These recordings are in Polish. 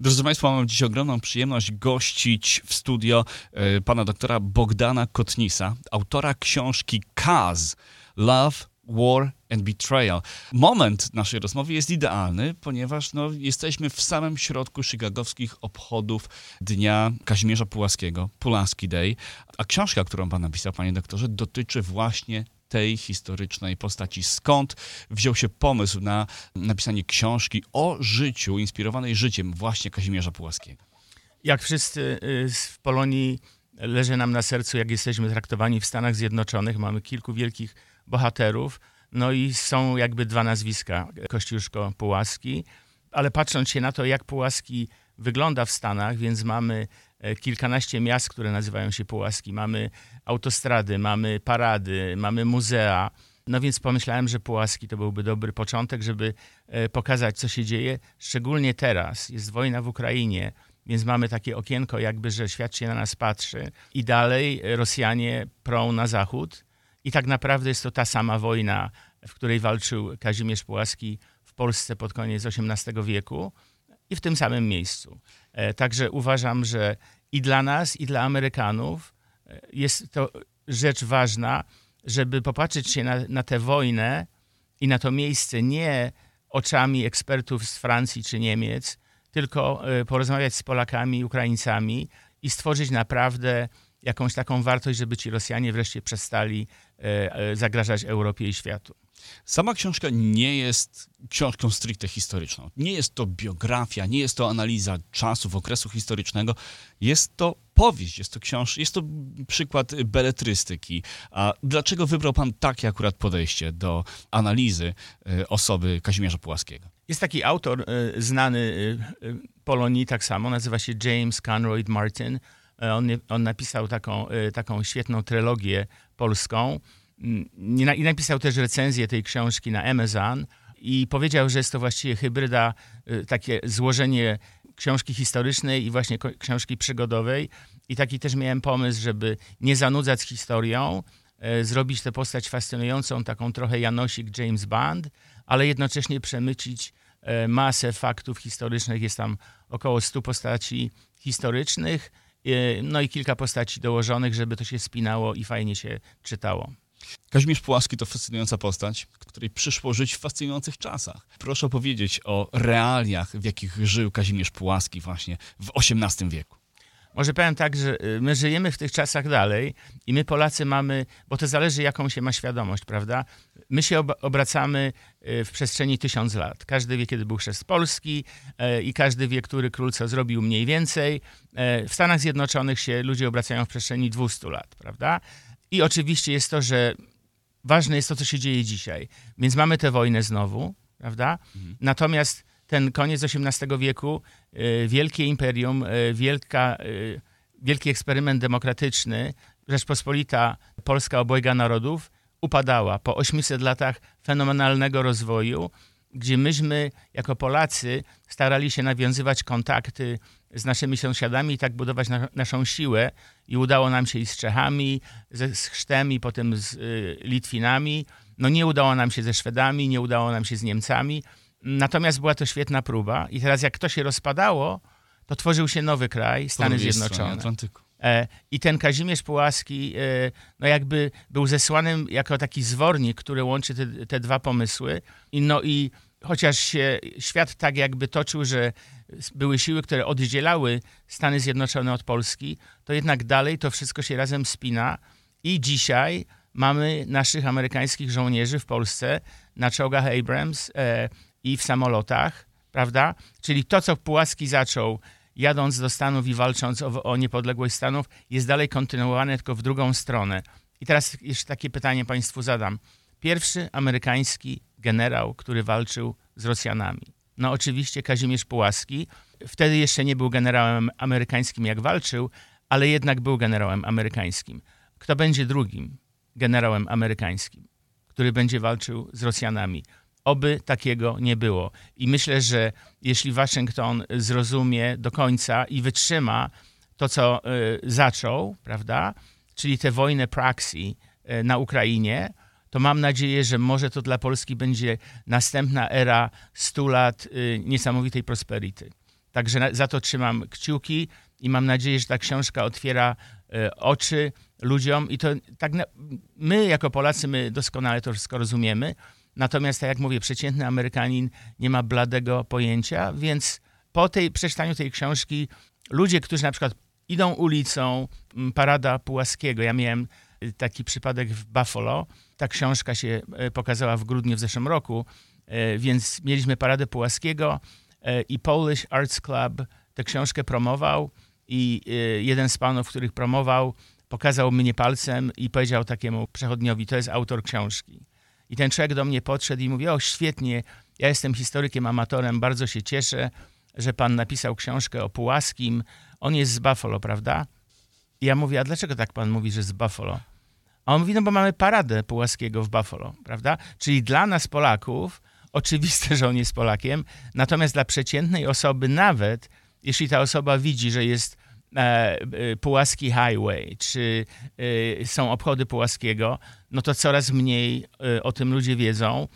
Drodzy Państwo, mam dziś ogromną przyjemność gościć w studio e, pana doktora Bogdana Kotnisa, autora książki Kaz Love, War and Betrayal. Moment naszej rozmowy jest idealny, ponieważ no, jesteśmy w samym środku chicagowskich obchodów Dnia Kazimierza Pułaskiego, Pulaski Day, a książka, którą pan napisał, panie doktorze, dotyczy właśnie tej historycznej postaci. Skąd wziął się pomysł na napisanie książki o życiu, inspirowanej życiem właśnie Kazimierza Pułaskiego? Jak wszyscy y, w Polonii leży nam na sercu, jak jesteśmy traktowani w Stanach Zjednoczonych. Mamy kilku wielkich bohaterów, no i są jakby dwa nazwiska, Kościuszko, Pułaski, ale patrząc się na to, jak Pułaski wygląda w Stanach, więc mamy e, kilkanaście miast, które nazywają się Pułaski, mamy autostrady, mamy parady, mamy muzea, no więc pomyślałem, że Pułaski to byłby dobry początek, żeby e, pokazać, co się dzieje, szczególnie teraz. Jest wojna w Ukrainie, więc mamy takie okienko, jakby, że świat się na nas patrzy. I dalej Rosjanie prą na zachód. I tak naprawdę jest to ta sama wojna, w której walczył Kazimierz Pułaski w Polsce pod koniec XVIII wieku i w tym samym miejscu. E, także uważam, że i dla nas, i dla Amerykanów e, jest to rzecz ważna, żeby popatrzeć się na, na tę wojnę i na to miejsce nie oczami ekspertów z Francji czy Niemiec, tylko e, porozmawiać z Polakami, Ukraińcami i stworzyć naprawdę jakąś taką wartość, żeby ci Rosjanie wreszcie przestali zagrażać Europie i światu. Sama książka nie jest książką stricte historyczną. Nie jest to biografia, nie jest to analiza czasów, okresu historycznego. Jest to powieść, jest to książ, jest to przykład beletrystyki. A dlaczego wybrał pan takie akurat podejście do analizy e, osoby Kazimierza Pułaskiego? Jest taki autor e, znany e, Polonii tak samo, nazywa się James Conroy Martin. On, on napisał taką, taką świetną trylogię polską i napisał też recenzję tej książki na Amazon i powiedział, że jest to właściwie hybryda, y, takie złożenie książki historycznej i właśnie książki przygodowej. I taki też miałem pomysł, żeby nie zanudzać historią, e, zrobić tę postać fascynującą, taką trochę Janosik James Bond, ale jednocześnie przemycić e, masę faktów historycznych. Jest tam około 100 postaci historycznych, e, no i kilka postaci dołożonych, żeby to się spinało i fajnie się czytało. Kazimierz Pułaski to fascynująca postać, której przyszło żyć w fascynujących czasach. Proszę opowiedzieć o realiach, w jakich żył Kazimierz Pułaski właśnie w XVIII wieku. Może powiem tak, że y, my żyjemy w tych czasach dalej i my Polacy mamy, bo to zależy jaką się ma świadomość, prawda? My się obracamy y, w przestrzeni tysiąc lat. Każdy wie, kiedy był chrzest Polski y, i każdy wie, który król co zrobił mniej więcej. W Stanach Zjednoczonych się ludzie obracają w przestrzeni 200 lat, prawda? I oczywiście jest to, że ważne jest to, co się dzieje dzisiaj. Więc mamy tę wojnę znowu, prawda? Mhm. Natomiast ten koniec XVIII wieku, y, wielkie imperium, y, wielka, y, wielki eksperyment demokratyczny, Rzeczpospolita Polska obojga narodów upadała po 800 latach fenomenalnego rozwoju, gdzie myśmy jako Polacy starali się nawiązywać kontakty z naszymi sąsiadami i tak budować na, naszą siłę. I udało nam się i z Czechami, ze, z Chrztem i potem z y, Litwinami. No nie udało nam się ze Szwedami, nie udało nam się z Niemcami. Natomiast była to świetna próba. I teraz jak to się rozpadało, to tworzył się nowy kraj, Stany Zjednoczone. Atlantyku. E, I ten Kazimierz Pułaski, e, no jakby był zesłanym jako taki zwornik, który łączy te, te dwa pomysły. I no i chociaż się świat tak jakby toczył, że były siły, które oddzielały Stany Zjednoczone od Polski, to jednak dalej to wszystko się razem spina i dzisiaj mamy naszych amerykańskich żołnierzy w Polsce na czołgach Abrams e, i w samolotach, prawda? Czyli to, co Pułaski zaczął jadąc do Stanów i walcząc o, o niepodległość Stanów, jest dalej kontynuowane, tylko w drugą stronę. I teraz jeszcze takie pytanie Państwu zadam. Pierwszy amerykański generał, który walczył z Rosjanami. No oczywiście Kazimierz Pułaski. Wtedy jeszcze nie był generałem amerykańskim, jak walczył, ale jednak był generałem amerykańskim. Kto będzie drugim generałem amerykańskim, który będzie walczył z Rosjanami? Oby takiego nie było. I myślę, że jeśli Waszyngton zrozumie do końca i wytrzyma to, co y, zaczął, prawda, czyli tę wojnę praxi y, na Ukrainie, to mam nadzieję, że może to dla Polski będzie następna era 100 lat y, niesamowitej prosperity. Także za to trzymam kciuki i mam nadzieję, że ta książka otwiera e, oczy ludziom i to tak my jako Polacy my doskonale to wszystko rozumiemy. Natomiast tak jak mówię, przeciętny Amerykanin nie ma bladego pojęcia, więc po tej przeczytaniu tej książki ludzie, którzy na przykład idą ulicą, parada Pułaskiego. Ja miałem y, taki przypadek w Buffalo. Ta książka się e, pokazała w grudniu w zeszłym roku, e, więc mieliśmy paradę Pułaskiego e, i Polish Arts Club tę książkę promował i jeden z panów, których promował, pokazał mnie palcem i powiedział takiemu przechodniowi, to jest autor książki. I ten człowiek do mnie podszedł i mówi, o świetnie, ja jestem historykiem, amatorem, bardzo się cieszę, że pan napisał książkę o Pułaskim. On jest z Buffalo, prawda? I ja mówię, a dlaczego tak pan mówi, że z Buffalo? A on mówi, no bo mamy paradę Pułaskiego w Buffalo, prawda? Czyli dla nas Polaków oczywiste, że on jest Polakiem, natomiast dla przeciętnej osoby nawet, jeśli ta osoba widzi, że jest e, e, Pułaski Highway, czy e, są obchody Pułaskiego, no to coraz mniej o tym ludzie wiedzą.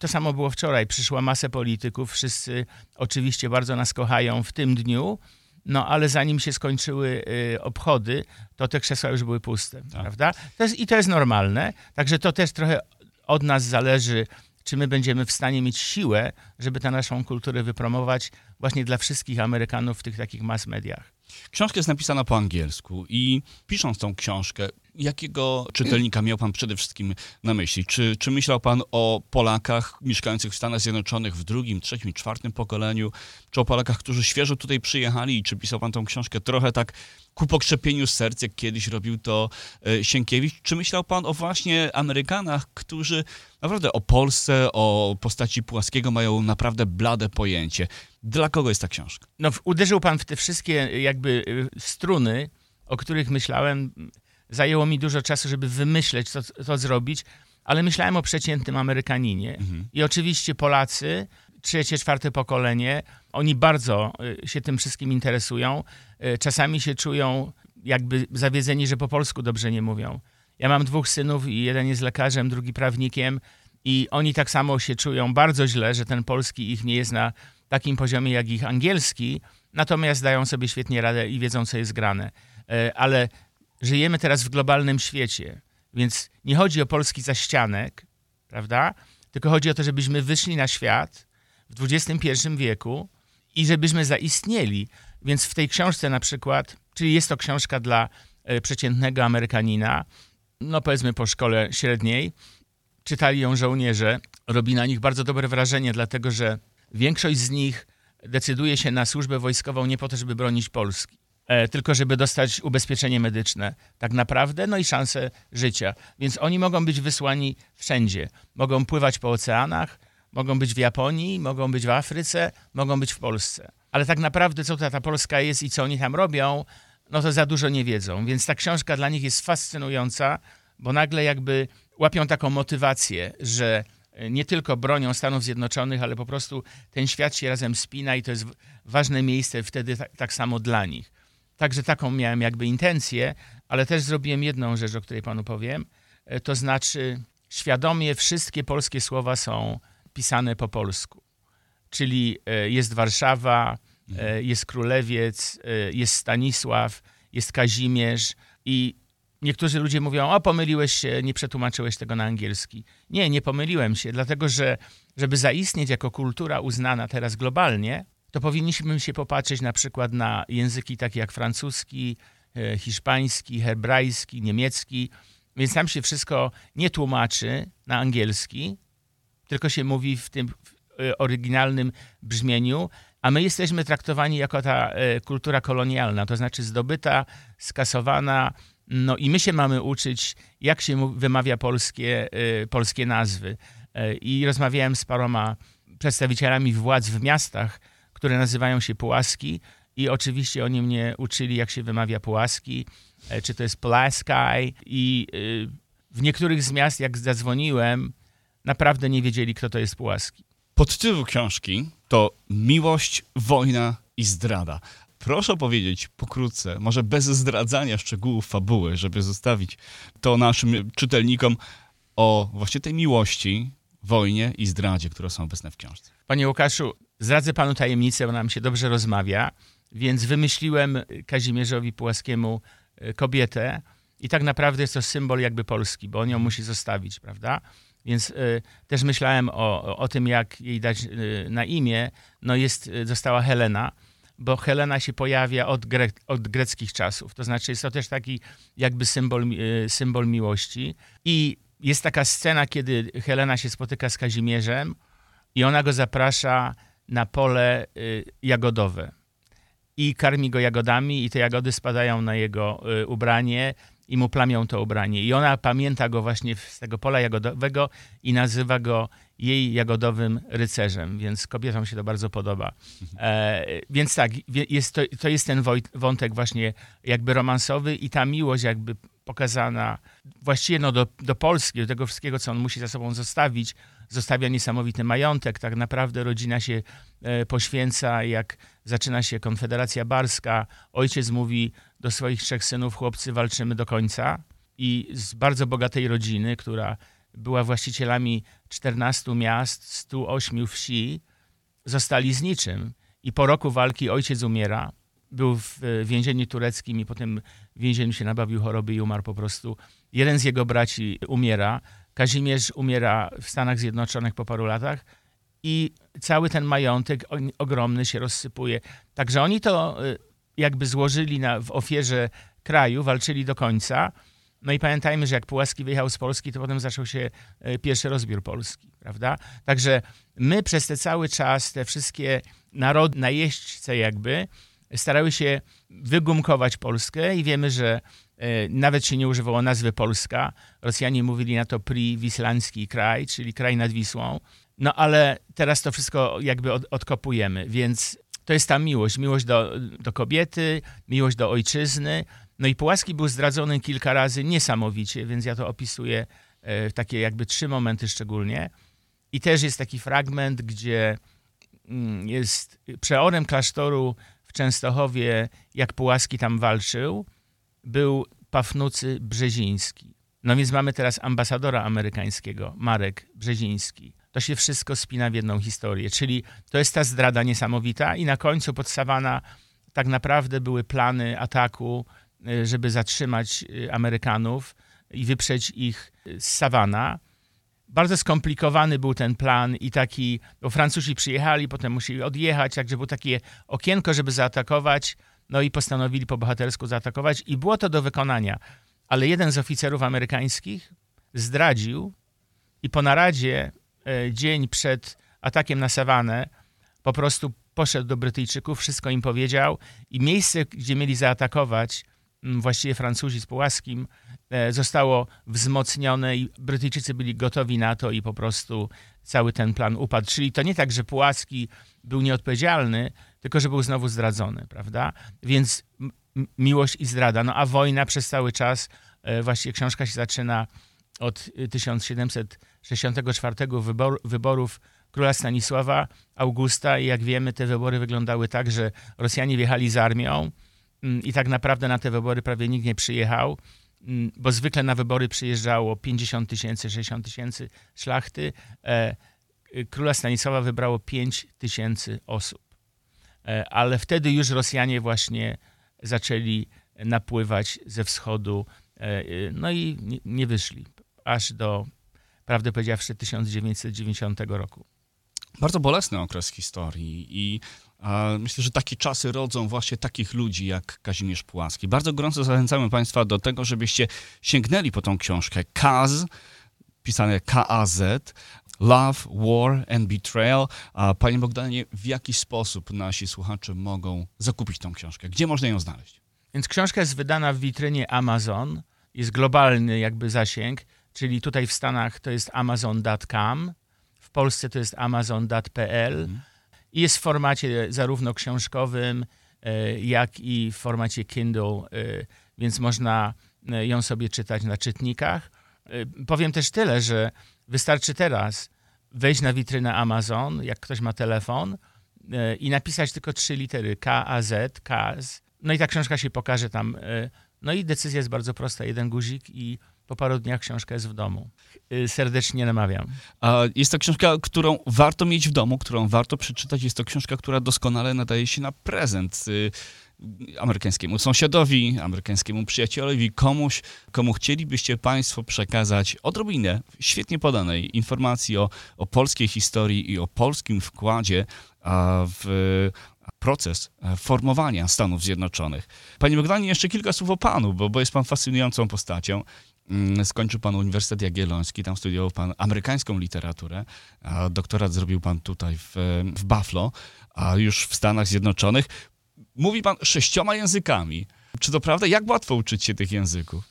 To samo było wczoraj. Przyszła masę polityków. Wszyscy oczywiście bardzo nas kochają w tym dniu. No ale zanim się skończyły e, obchody, to te krzesła już były puste, prawda? To jest, I to jest normalne. Także to też trochę od nas zależy, czy my będziemy w stanie mieć siłę, żeby tę naszą kulturę wypromować właśnie dla wszystkich Amerykanów w tych takich mass mediach. Książka jest napisana po angielsku i pisząc tą książkę, jakiego czytelnika miał pan przede wszystkim na myśli? Czy, czy myślał pan o Polakach mieszkających w Stanach Zjednoczonych w drugim, trzecim, czwartym pokoleniu? Czy o Polakach, którzy świeżo tutaj przyjechali? I czy pisał pan tą książkę trochę tak ku pokrzepieniu serc, jak kiedyś robił to e, Sienkiewicz? Czy myślał pan o właśnie Amerykanach, którzy naprawdę o Polsce, o postaci Płaskiego mają naprawdę blade pojęcie? Dla kogo jest ta książka? No, uderzył pan w te wszystkie jakby y, struny, o których myślałem. Zajęło mi dużo czasu, żeby wymyśleć, co to zrobić, ale myślałem o przeciętnym Amerykaninie. I oczywiście Polacy, trzecie, czwarte pokolenie, oni bardzo y, się tym wszystkim interesują. Y, Czasami się czują jakby zawiedzeni, że po polsku dobrze nie mówią. Ja mam dwóch synów i jeden jest lekarzem, drugi prawnikiem i oni tak samo się czują bardzo źle, że ten polski ich nie jest na takim poziomie jak ich angielski, natomiast dają sobie świetnie radę i wiedzą, co jest grane. E, Ale żyjemy teraz w globalnym świecie, więc nie chodzi o polski zaścianek, prawda? Tylko chodzi o to, żebyśmy wyszli na świat w XXI wieku i żebyśmy zaistnieli. Więc w tej książce na przykład, czyli jest to książka dla e, przeciętnego Amerykanina, no powiedzmy po szkole średniej, czytali ją żołnierze, robi na nich bardzo dobre wrażenie, dlatego że większość z nich decyduje się na służbę wojskową nie po to, żeby bronić Polski, e, tylko żeby dostać ubezpieczenie medyczne, tak naprawdę, no i szansę życia. Więc oni mogą być wysłani wszędzie. Mogą pływać po oceanach, mogą być w Japonii, mogą być w Afryce, mogą być w Polsce. Ale tak naprawdę, co ta, ta Polska jest i co oni tam robią, no to za dużo nie wiedzą. Więc ta książka dla nich jest fascynująca, bo nagle jakby łapią taką motywację, że nie tylko bronią Stanów Zjednoczonych, ale po prostu ten świat się razem spina i to jest ważne miejsce wtedy tak, tak samo dla nich. Także taką miałem jakby intencję, ale też zrobiłem jedną rzecz, o której panu powiem. E, To znaczy, świadomie wszystkie polskie słowa są pisane po polsku. Czyli e, jest Warszawa, e, jest Królewiec, jest Stanisław, jest Kazimierz i niektórzy ludzie mówią, o pomyliłeś się, nie przetłumaczyłeś tego na angielski. Nie, nie pomyliłem się, dlatego że żeby zaistnieć jako kultura uznana teraz globalnie, to powinniśmy się popatrzeć na przykład na języki takie jak francuski, e, hiszpański, hebrajski, niemiecki, więc tam się wszystko nie tłumaczy na angielski, tylko się mówi w tym e, oryginalnym brzmieniu, a my jesteśmy traktowani jako ta e, kultura kolonialna, to znaczy zdobyta, skasowana, no i my się mamy uczyć, jak się wymawia polskie, e, polskie nazwy. E, I rozmawiałem z paroma przedstawicielami władz w miastach, które nazywają się Pułaski i oczywiście oni mnie uczyli, jak się wymawia Pułaski, e, czy to jest Pulaski i w niektórych z miast, jak zadzwoniłem, naprawdę nie wiedzieli, kto to jest Pułaski. Podtytuł książki to Miłość, wojna i zdrada. Proszę powiedzieć pokrótce, może bez zdradzania szczegółów fabuły, żeby zostawić to naszym czytelnikom o właśnie tej miłości, wojnie i zdradzie, które są obecne w książce. Panie Łukaszu, zdradzę panu tajemnicę, bo nam się dobrze rozmawia, więc wymyśliłem Kazimierzowi Pułaskiemu e, kobietę i tak naprawdę jest to symbol jakby Polski, bo on ją musi zostawić, prawda? Więc y, też myślałem o, o tym, jak jej dać y, na imię. No jest, została Helena, bo Helena się pojawia od, gre, od greckich czasów. To znaczy jest to też taki jakby symbol, y, symbol miłości. I jest taka scena, kiedy Helena się spotyka z Kazimierzem i ona go zaprasza na pole y, jagodowe. I karmi go jagodami, i te jagody spadają na jego y, ubranie i mu plamią to ubranie. I ona pamięta go właśnie z tego pola jagodowego i nazywa go jej jagodowym rycerzem, więc kobietom się to bardzo podoba. E, więc tak, jest to, to jest ten wątek właśnie jakby romansowy i ta miłość jakby pokazana właściwie no do, do Polski, do tego wszystkiego, co on musi za sobą zostawić. Zostawia niesamowity majątek, tak naprawdę rodzina się e, poświęca, jak zaczyna się Konfederacja Barska, ojciec mówi do swoich trzech synów, chłopcy, walczymy do końca. I z bardzo bogatej rodziny, która była właścicielami 14 miast, 108 wsi, zostali z niczym. I po roku walki ojciec umiera. Był w więzieniu tureckim i potem w więzieniu się nabawił choroby i umarł po prostu. Jeden z jego braci umiera. Kazimierz umiera w Stanach Zjednoczonych po paru latach i cały ten majątek ogromny się rozsypuje. Także oni to y, jakby złożyli na, w ofierze kraju, walczyli do końca. No i pamiętajmy, że jak Pułaski wyjechał z Polski, to potem zaczął się e, pierwszy rozbiór Polski, prawda? Także my przez ten cały czas, te wszystkie narody, najeźdźce jakby, starały się wygumkować Polskę i wiemy, że e, nawet się nie używało nazwy Polska. Rosjanie mówili na to Pri-Wislanski kraj, czyli kraj nad Wisłą. No ale teraz to wszystko jakby od, odkopujemy, więc to jest ta miłość. Miłość do, do kobiety, miłość do ojczyzny, no i Pułaski był zdradzony kilka razy niesamowicie, więc ja to opisuję w takie jakby trzy momenty szczególnie. I też jest taki fragment, gdzie mm, jest przeorem klasztoru w Częstochowie, jak Pułaski tam walczył, był Pafnucy Brzeziński. No więc mamy teraz ambasadora amerykańskiego, Marek Brzeziński. To się wszystko spina w jedną historię, czyli to jest ta zdrada niesamowita i na końcu pod Sawana tak naprawdę były plany ataku żeby zatrzymać y, Amerykanów i wyprzeć ich z Savana. Bardzo skomplikowany był ten plan i taki, bo Francuzi przyjechali, potem musieli odjechać, także było takie okienko, żeby zaatakować, no i postanowili po bohatersku zaatakować i było to do wykonania. Ale jeden z oficerów amerykańskich zdradził i po naradzie e, dzień przed atakiem na Sawanę po prostu poszedł do Brytyjczyków, wszystko im powiedział i miejsce, gdzie mieli zaatakować, właściwie Francuzi z Pułaskim, e, zostało wzmocnione i Brytyjczycy byli gotowi na to i po prostu cały ten plan upadł. Czyli to nie tak, że Pułaski był nieodpowiedzialny, tylko że był znowu zdradzony, prawda? Więc miłość i zdrada. No a wojna przez cały czas, e, właściwie książka się zaczyna od 1764 wybor, wyborów króla Stanisława Augusta i jak wiemy te wybory wyglądały tak, że Rosjanie wjechali z armią, i tak naprawdę na te wybory prawie nikt nie przyjechał, mm, bo zwykle na wybory przyjeżdżało 50 tysięcy, 60 tysięcy szlachty. E, króla Stanisława wybrało 5 tysięcy osób. E, ale wtedy już Rosjanie właśnie zaczęli napływać ze wschodu, e, no i nie wyszli, aż do, prawdę powiedziawszy, 1990 roku. Bardzo bolesny okres historii i Myślę, że takie czasy rodzą właśnie takich ludzi jak Kazimierz Pułaski. Bardzo gorąco zachęcamy Państwa do tego, żebyście sięgnęli po tą książkę Kaz, pisane K-A-Z, Love, War and Betrayal. Panie Bogdanie, w jaki sposób nasi słuchacze mogą zakupić tą książkę? Gdzie można ją znaleźć? Więc książka jest wydana w witrynie Amazon. Jest globalny jakby zasięg, czyli tutaj w Stanach to jest amazon.com, w Polsce to jest amazon.pl. Mhm i jest w formacie zarówno książkowym, e, jak i w formacie Kindle, e, więc można e, ją sobie czytać na czytnikach. Powiem też tyle, że wystarczy teraz wejść na witrynę Amazon, jak ktoś ma telefon, i napisać tylko trzy litery K, A, Z, KAZ. No i ta książka się pokaże tam. No i decyzja jest bardzo prosta. Jeden guzik i po paru dniach książka jest w domu. Y, serdecznie namawiam. Jest to książka, którą warto mieć w domu, którą warto przeczytać. Jest to książka, która doskonale nadaje się na prezent y, amerykańskiemu sąsiadowi, amerykańskiemu przyjacielowi, komuś, komu chcielibyście Państwo przekazać odrobinę świetnie podanej informacji o, o polskiej historii i o polskim wkładzie w proces formowania Stanów Zjednoczonych. Panie Bogdanie, jeszcze kilka słów o Panu, bo, bo jest Pan fascynującą postacią. Mm, skończył pan Uniwersytet Jagielloński, tam studiował pan amerykańską literaturę. A doktorat zrobił pan tutaj w, w Buffalo, a już w Stanach Zjednoczonych. Mówi pan sześcioma językami. Czy to prawda? Jak łatwo uczyć się tych języków?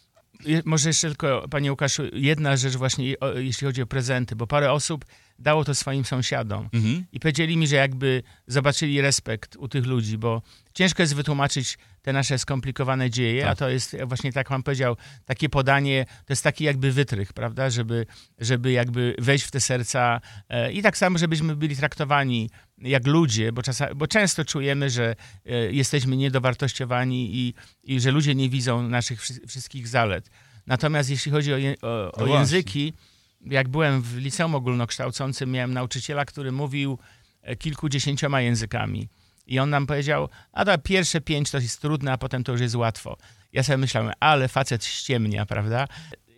Może jeszcze tylko, panie Łukaszu, jedna rzecz właśnie, jeśli chodzi o prezenty, bo parę osób dało to swoim sąsiadom mhm. i powiedzieli mi, że jakby zobaczyli respekt u tych ludzi, bo ciężko jest wytłumaczyć te nasze skomplikowane dzieje, tak. a to jest właśnie, tak pan powiedział, takie podanie, to jest taki jakby wytrych, prawda, żeby, żeby jakby wejść w te serca e, i tak samo, żebyśmy byli traktowani jak ludzie, bo, bo często czujemy, że e, jesteśmy niedowartościowani i, i że ludzie nie widzą naszych wszystkich zalet. Natomiast jeśli chodzi o, o, o no języki, jak byłem w liceum ogólnokształcącym, miałem nauczyciela, który mówił e, kilkudziesięcioma językami. I on nam powiedział, a ta pierwsze pięć to jest trudne, a potem to już jest łatwo. Ja sobie myślałem, ale facet ściemnia, prawda?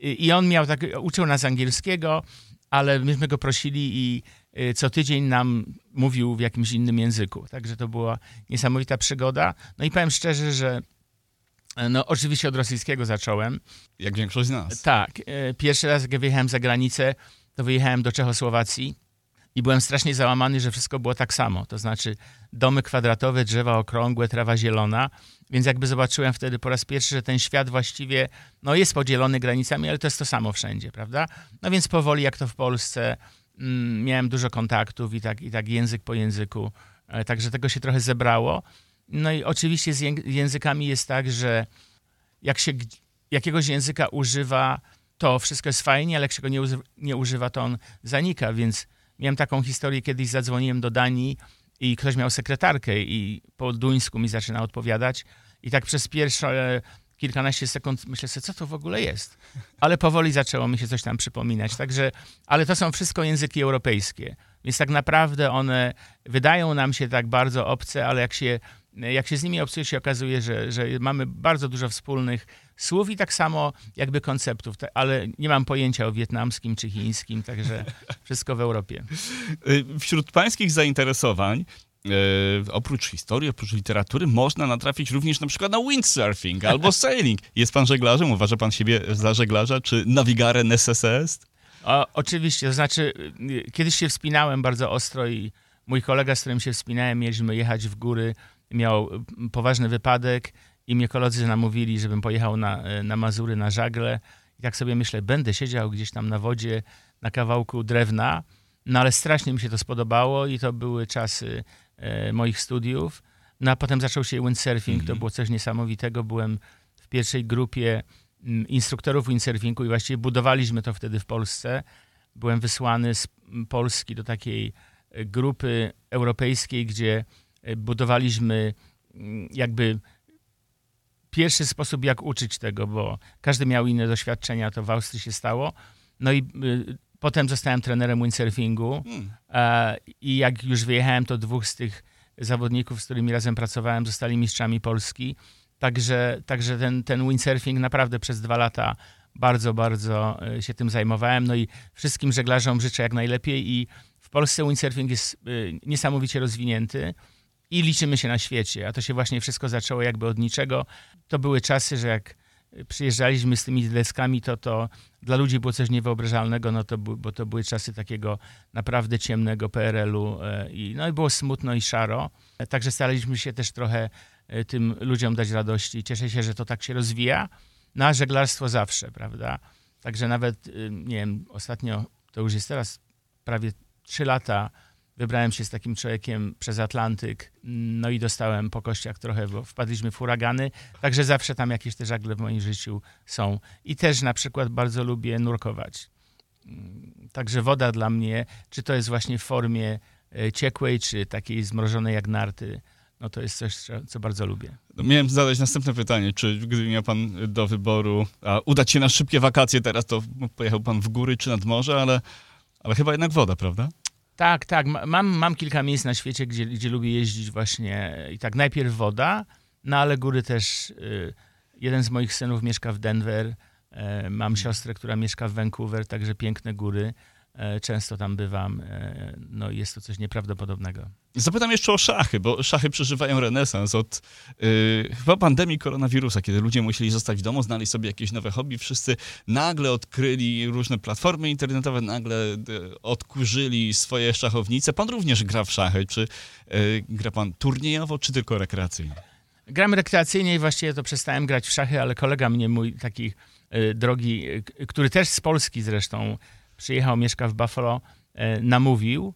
I on miał tak, uczył nas angielskiego, ale myśmy go prosili i y, co tydzień nam mówił w jakimś innym języku. Także to była niesamowita przygoda. No i powiem szczerze, że no oczywiście od rosyjskiego zacząłem. Jak większość z nas. Tak. Y, pierwszy raz, jak wyjechałem za granicę, to wyjechałem do Czechosłowacji i byłem strasznie załamany, że wszystko było tak samo. To znaczy domy kwadratowe, drzewa okrągłe, trawa zielona. Więc jakby zobaczyłem wtedy po raz pierwszy, że ten świat właściwie no, jest podzielony granicami, ale to jest to samo wszędzie, prawda? No więc powoli, jak to w Polsce, mm, miałem dużo kontaktów i tak, i tak język po języku. E, także tego się trochę zebrało. No i oczywiście z językami jest tak, że jak się jakiegoś języka używa, to wszystko jest fajnie, ale jak się go nie, nie używa, to on zanika, więc Miałem taką historię, kiedyś zadzwoniłem do Danii i ktoś miał sekretarkę i po duńsku mi zaczyna odpowiadać i tak przez pierwsze kilkanaście sekund myślę sobie, co to w ogóle jest. Ale powoli zaczęło mi się coś tam przypominać. Także, ale to są wszystko języki europejskie. Więc tak naprawdę one wydają nam się tak bardzo obce, ale jak się, jak się z nimi obcuje, się okazuje, że, że mamy bardzo dużo wspólnych słów i tak samo jakby konceptów, ale nie mam pojęcia o wietnamskim czy chińskim, także wszystko w Europie. Wśród pańskich zainteresowań E, oprócz historii, oprócz literatury, można natrafić również na przykład na windsurfing albo sailing. Jest pan żeglarzem? Uważa pan siebie za żeglarza? Czy navigare necesse O, oczywiście, to znaczy y, kiedyś się wspinałem bardzo ostro i mój kolega, z którym się wspinałem, mieliśmy jechać w góry, miał poważny wypadek i mnie koledzy namówili, żebym pojechał na, e, na Mazury, na żagle. I tak sobie myślę, będę siedział gdzieś tam na wodzie, na kawałku drewna, no ale strasznie mi się to spodobało i to były czasy e, moich studiów. No a potem zaczął się windsurfing, mm -hmm. to mhm. było coś niesamowitego. Byłem w pierwszej grupie m, instruktorów windsurfingu i właściwie budowaliśmy to wtedy w Polsce. Byłem wysłany z Polski do takiej e, grupy europejskiej, gdzie e, budowaliśmy jakby pierwszy sposób, jak uczyć tego, bo każdy miał inne doświadczenia, to w Austrii się stało. No i y, potem zostałem trenerem windsurfingu hmm. e, i jak już wyjechałem, to dwóch z tych zawodników, z którymi razem pracowałem, zostali mistrzami Polski. Także, także ten, ten windsurfing naprawdę przez dwa lata bardzo, bardzo e, się tym zajmowałem. No i wszystkim żeglarzom życzę jak najlepiej i w Polsce windsurfing jest y, niesamowicie rozwinięty i liczymy się na świecie. A to się właśnie wszystko zaczęło jakby od niczego. To były czasy, że jak przyjeżdżaliśmy z tymi deskami, to to dla ludzi było coś niewyobrażalnego, no to, bo to były czasy takiego naprawdę ciemnego PRL-u e, i, no i było smutno i szaro. Także staraliśmy się też trochę e, tym ludziom dać radości. Cieszę się, że to tak się rozwija. No a żeglarstwo zawsze, prawda? Także nawet, y, nie wiem, ostatnio, to już jest teraz prawie trzy lata, Wybrałem się z takim człowiekiem przez Atlantyk, no i dostałem po kościach trochę, bo wpadliśmy w huragany, także zawsze tam jakieś te żagle w moim życiu są. I też na przykład bardzo lubię nurkować. Mm, także woda dla mnie, czy to jest właśnie w formie e, ciekłej, czy takiej zmrożonej jak narty, no to jest coś, co, bardzo lubię. No, miałem zadać następne pytanie, czy gdyby miał pan do wyboru a, udać się na szybkie wakacje teraz, to pojechał pan w góry czy nad morze, ale, ale chyba jednak woda, prawda? Tak, tak. Ma- Mam, mam kilka miejsc na świecie, gdzie, gdzie lubię jeździć właśnie. I tak najpierw woda, no ale góry też. Y, jeden z moich synów mieszka w Denver. y, Mam siostrę, która mieszka w Vancouver, także piękne góry. Y, Często tam bywam. y, No jest to coś nieprawdopodobnego. Zapytam jeszcze o szachy, bo szachy przeżywają renesans od yy, chyba pandemii koronawirusa, kiedy ludzie musieli zostać w domu, znali sobie jakieś nowe hobby, wszyscy nagle odkryli różne platformy internetowe, nagle y, odkurzyli swoje szachownice. Pan również gra w szachy. Czy yy, gra pan turniejowo, czy tylko rekreacyjnie? Gram rekreacyjnie i właściwie to przestałem grać w szachy, ale kolega mnie, mój taki y, drogi, y, który też z Polski zresztą przyjechał, mieszka w Buffalo, y, namówił.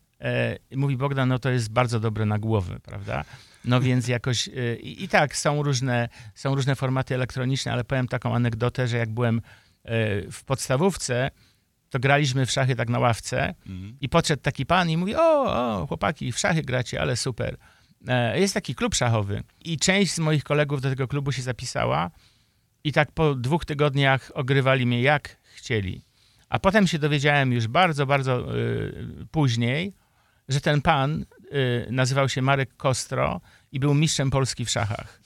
i mówi Bogdan, no to jest bardzo dobre na głowę, prawda? No więc jakoś y, i, i tak są różne, są różne formaty elektroniczne, ale powiem taką anegdotę, że jak byłem w podstawówce, to graliśmy w szachy tak na ławce i podszedł taki pan i mówi, o, o, chłopaki, w szachy gracie, ale super. E, Jest taki klub szachowy i część z moich kolegów do tego klubu się zapisała i tak po dwóch tygodniach ogrywali mnie jak chcieli. A potem się dowiedziałem już bardzo, bardzo y, później, że ten pan y, nazywał się Marek Kostro i był mistrzem Polski w szachach.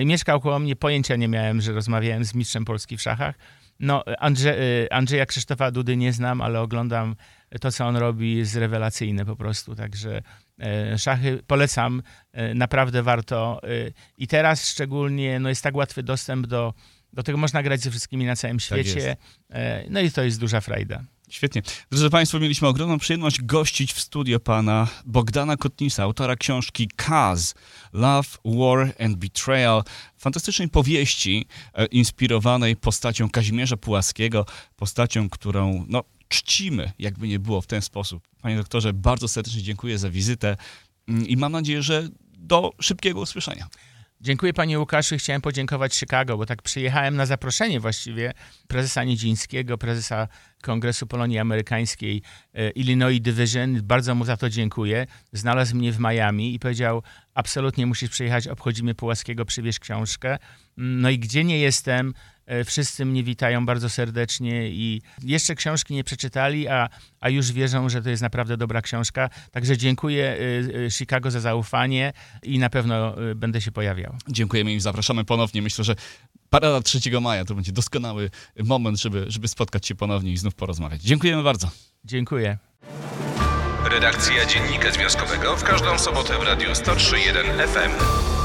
I mieszkał koło mnie, pojęcia nie miałem, że rozmawiałem z mistrzem Polski w szachach. No, Andrze, y, Andrzeja Krzysztofa Dudy nie znam, ale oglądam to, co on robi, jest rewelacyjne po prostu. Także e, szachy polecam, e, naprawdę warto. I teraz szczególnie no, jest tak łatwy dostęp do, do tego, można grać ze wszystkimi na całym świecie. jest. E, No i to jest duża frajda. Świetnie. Drodzy Państwo, mieliśmy ogromną przyjemność gościć w studio pana Bogdana Kotnisa, autora książki Kaz, Love, War and Betrayal, fantastycznej powieści e, inspirowanej postacią Kazimierza Pułaskiego, postacią, którą no, czcimy, jakby nie było w ten sposób. Panie doktorze, bardzo serdecznie dziękuję za wizytę mm, i mam nadzieję, że do szybkiego usłyszenia. Dziękuję panie Łukaszu chciałem podziękować Chicago, bo tak przyjechałem na zaproszenie właściwie prezesa Niedzińskiego, prezesa Kongresu Polonii Amerykańskiej e, Illinois Division. Bardzo mu za to dziękuję. Znalazł mnie w Miami i powiedział, absolutnie musisz przyjechać, obchodzimy Pułaskiego, przywieź książkę. No i gdzie nie jestem, wszyscy mnie witają bardzo serdecznie i jeszcze książki nie przeczytali, a, a już wierzą, że to jest naprawdę dobra książka. Także dziękuję e, e, Chicago za zaufanie i na pewno e, będę się pojawiał. Dziękujemy i zapraszamy ponownie. Myślę, że parada 3 maja to będzie doskonały moment, żeby, żeby spotkać się ponownie i znów porozmawiać. Dziękujemy bardzo. Dziękuję. Redakcja Dziennika Związkowego w każdą sobotę w Radiu 103.1 FM.